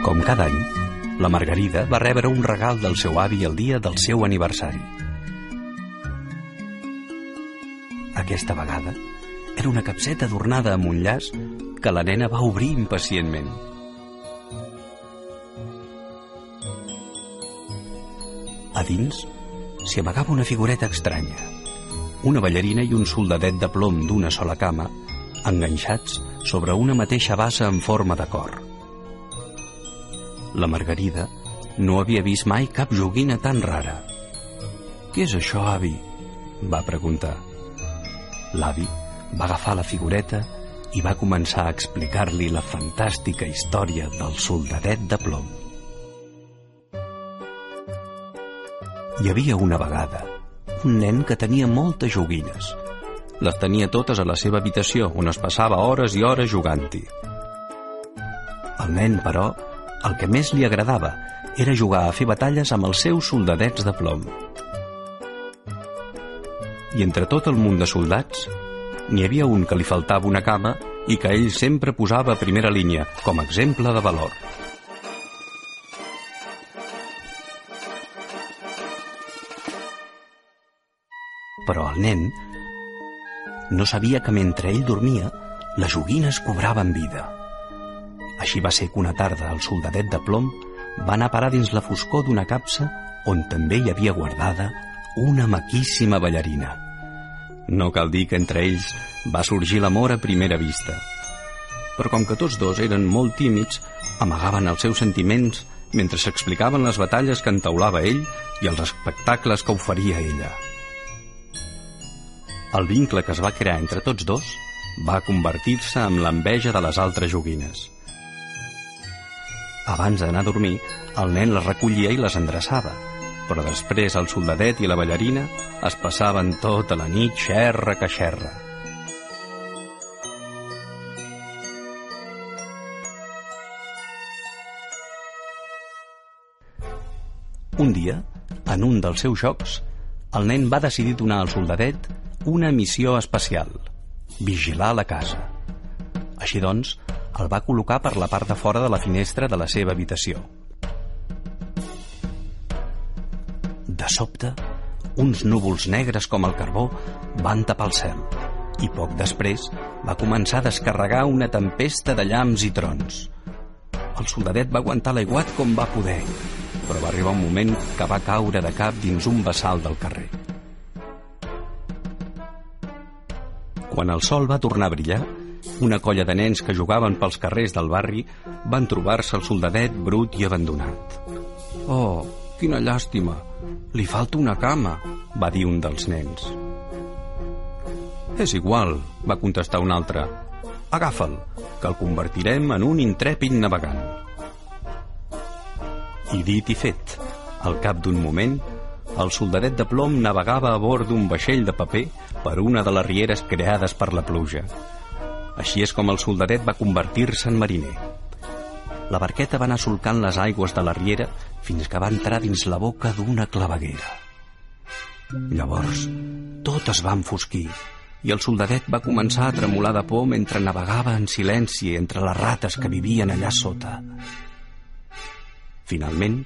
Com cada any, la Margarida va rebre un regal del seu avi el dia del seu aniversari. Aquesta vegada era una capseta adornada amb un llaç que la nena va obrir impacientment. A dins s'hi amagava una figureta estranya, una ballarina i un soldadet de plom d'una sola cama, enganxats sobre una mateixa bassa en forma de cor. La Margarida no havia vist mai cap joguina tan rara. «Què és això, avi?», va preguntar. L'avi va agafar la figureta i va començar a explicar-li la fantàstica història del soldadet de plom. Hi havia una vegada un nen que tenia moltes joguines. Les tenia totes a la seva habitació, on es passava hores i hores jugant-hi. El nen, però, el que més li agradava era jugar a fer batalles amb els seus soldadets de plom. I entre tot el munt de soldats, n'hi havia un que li faltava una cama i que ell sempre posava a primera línia, com a exemple de valor. Però el nen no sabia que mentre ell dormia, les joguines cobraven vida. Així va ser que una tarda el soldadet de plom va anar a parar dins la foscor d'una capsa on també hi havia guardada una maquíssima ballarina. No cal dir que entre ells va sorgir l'amor a primera vista. Però com que tots dos eren molt tímids, amagaven els seus sentiments mentre s'explicaven les batalles que entaulava ell i els espectacles que oferia ella. El vincle que es va crear entre tots dos va convertir-se en l'enveja de les altres joguines. Abans d'anar a dormir, el nen les recollia i les endreçava, però després el soldadet i la ballarina es passaven tota la nit xerra que xerra. Un dia, en un dels seus jocs, el nen va decidir donar al soldadet una missió especial, vigilar la casa. Així doncs, el va col·locar per la part de fora de la finestra de la seva habitació. De sobte, uns núvols negres com el carbó van tapar el cel i poc després va començar a descarregar una tempesta de llamps i trons. El soldadet va aguantar l'aiguat com va poder, però va arribar un moment que va caure de cap dins un vessal del carrer. Quan el sol va tornar a brillar, una colla de nens que jugaven pels carrers del barri van trobar-se el soldadet brut i abandonat. Oh, quina llàstima! Li falta una cama, va dir un dels nens. És igual, va contestar un altre. Agafa'l, que el convertirem en un intrèpid navegant. I dit i fet, al cap d'un moment, el soldadet de plom navegava a bord d'un vaixell de paper per una de les rieres creades per la pluja. Així és com el soldadet va convertir-se en mariner. La barqueta va anar solcant les aigües de la riera fins que va entrar dins la boca d'una claveguera. Llavors, tot es va enfosquir i el soldadet va començar a tremolar de por mentre navegava en silenci entre les rates que vivien allà sota. Finalment,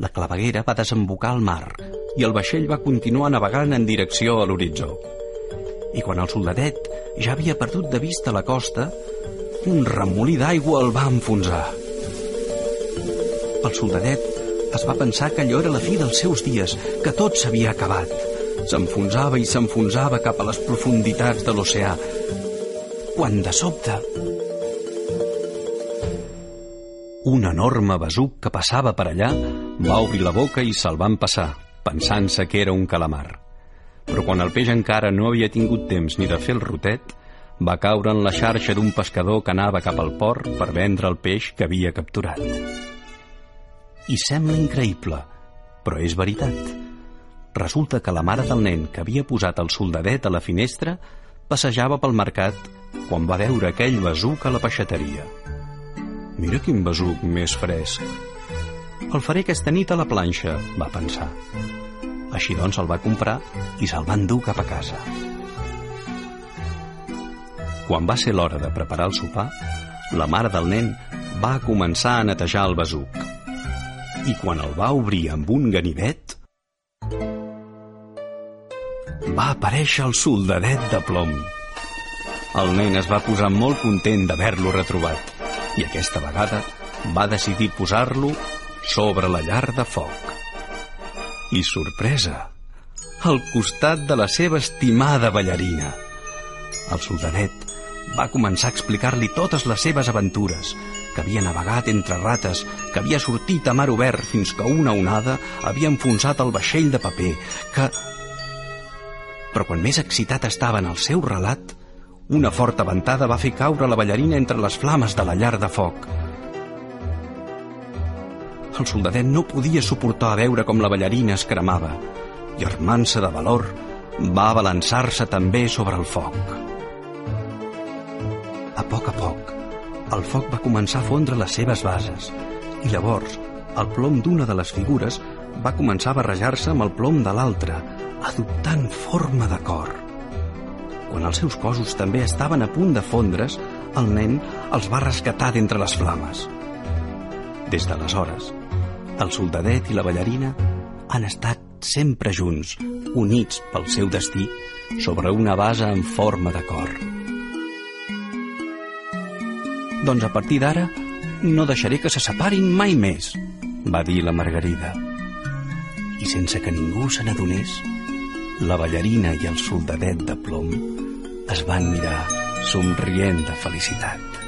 la claveguera va desembocar al mar i el vaixell va continuar navegant en direcció a l'horitzó. I quan el soldadet ja havia perdut de vista la costa, un remolí d'aigua el va enfonsar. El soldadet es va pensar que allò era la fi dels seus dies, que tot s'havia acabat. S'enfonsava i s'enfonsava cap a les profunditats de l'oceà, quan de sobte un enorme besuc que passava per allà va obrir la boca i se'l van passar, pensant-se que era un calamar. Però quan el peix encara no havia tingut temps ni de fer el rotet, va caure en la xarxa d'un pescador que anava cap al port per vendre el peix que havia capturat. I sembla increïble, però és veritat. Resulta que la mare del nen que havia posat el soldadet a la finestra passejava pel mercat quan va veure aquell besuc a la peixateria. Mira quin besuc més fresc. El faré aquesta nit a la planxa, va pensar. Així doncs el va comprar i se'l va endur cap a casa. Quan va ser l'hora de preparar el sopar, la mare del nen va començar a netejar el besuc. I quan el va obrir amb un ganivet, va aparèixer el soldadet de plom. El nen es va posar molt content d'haver-lo retrobat i aquesta vegada va decidir posar-lo sobre la llar de foc. I sorpresa, al costat de la seva estimada ballarina. El soldadet va començar a explicar-li totes les seves aventures, que havia navegat entre rates, que havia sortit a mar obert fins que una onada havia enfonsat el vaixell de paper, que... Però quan més excitat estava en el seu relat, una forta ventada va fer caure la ballarina entre les flames de la llar de foc. El soldadet no podia suportar veure com la ballarina es cremava i, armant-se de valor, va balançar-se també sobre el foc. A poc a poc, el foc va començar a fondre les seves bases i llavors el plom d'una de les figures va començar a barrejar-se amb el plom de l'altra, adoptant forma de cor. Quan els seus cossos també estaven a punt de fondre's, el nen els va rescatar d'entre les flames. Des d'aleshores, el soldadet i la ballarina han estat sempre junts, units pel seu destí, sobre una base en forma de cor. Doncs a partir d'ara no deixaré que se separin mai més, va dir la Margarida. I sense que ningú se n'adonés, la ballarina i el soldadet de plom es van mirar somrient de felicitat.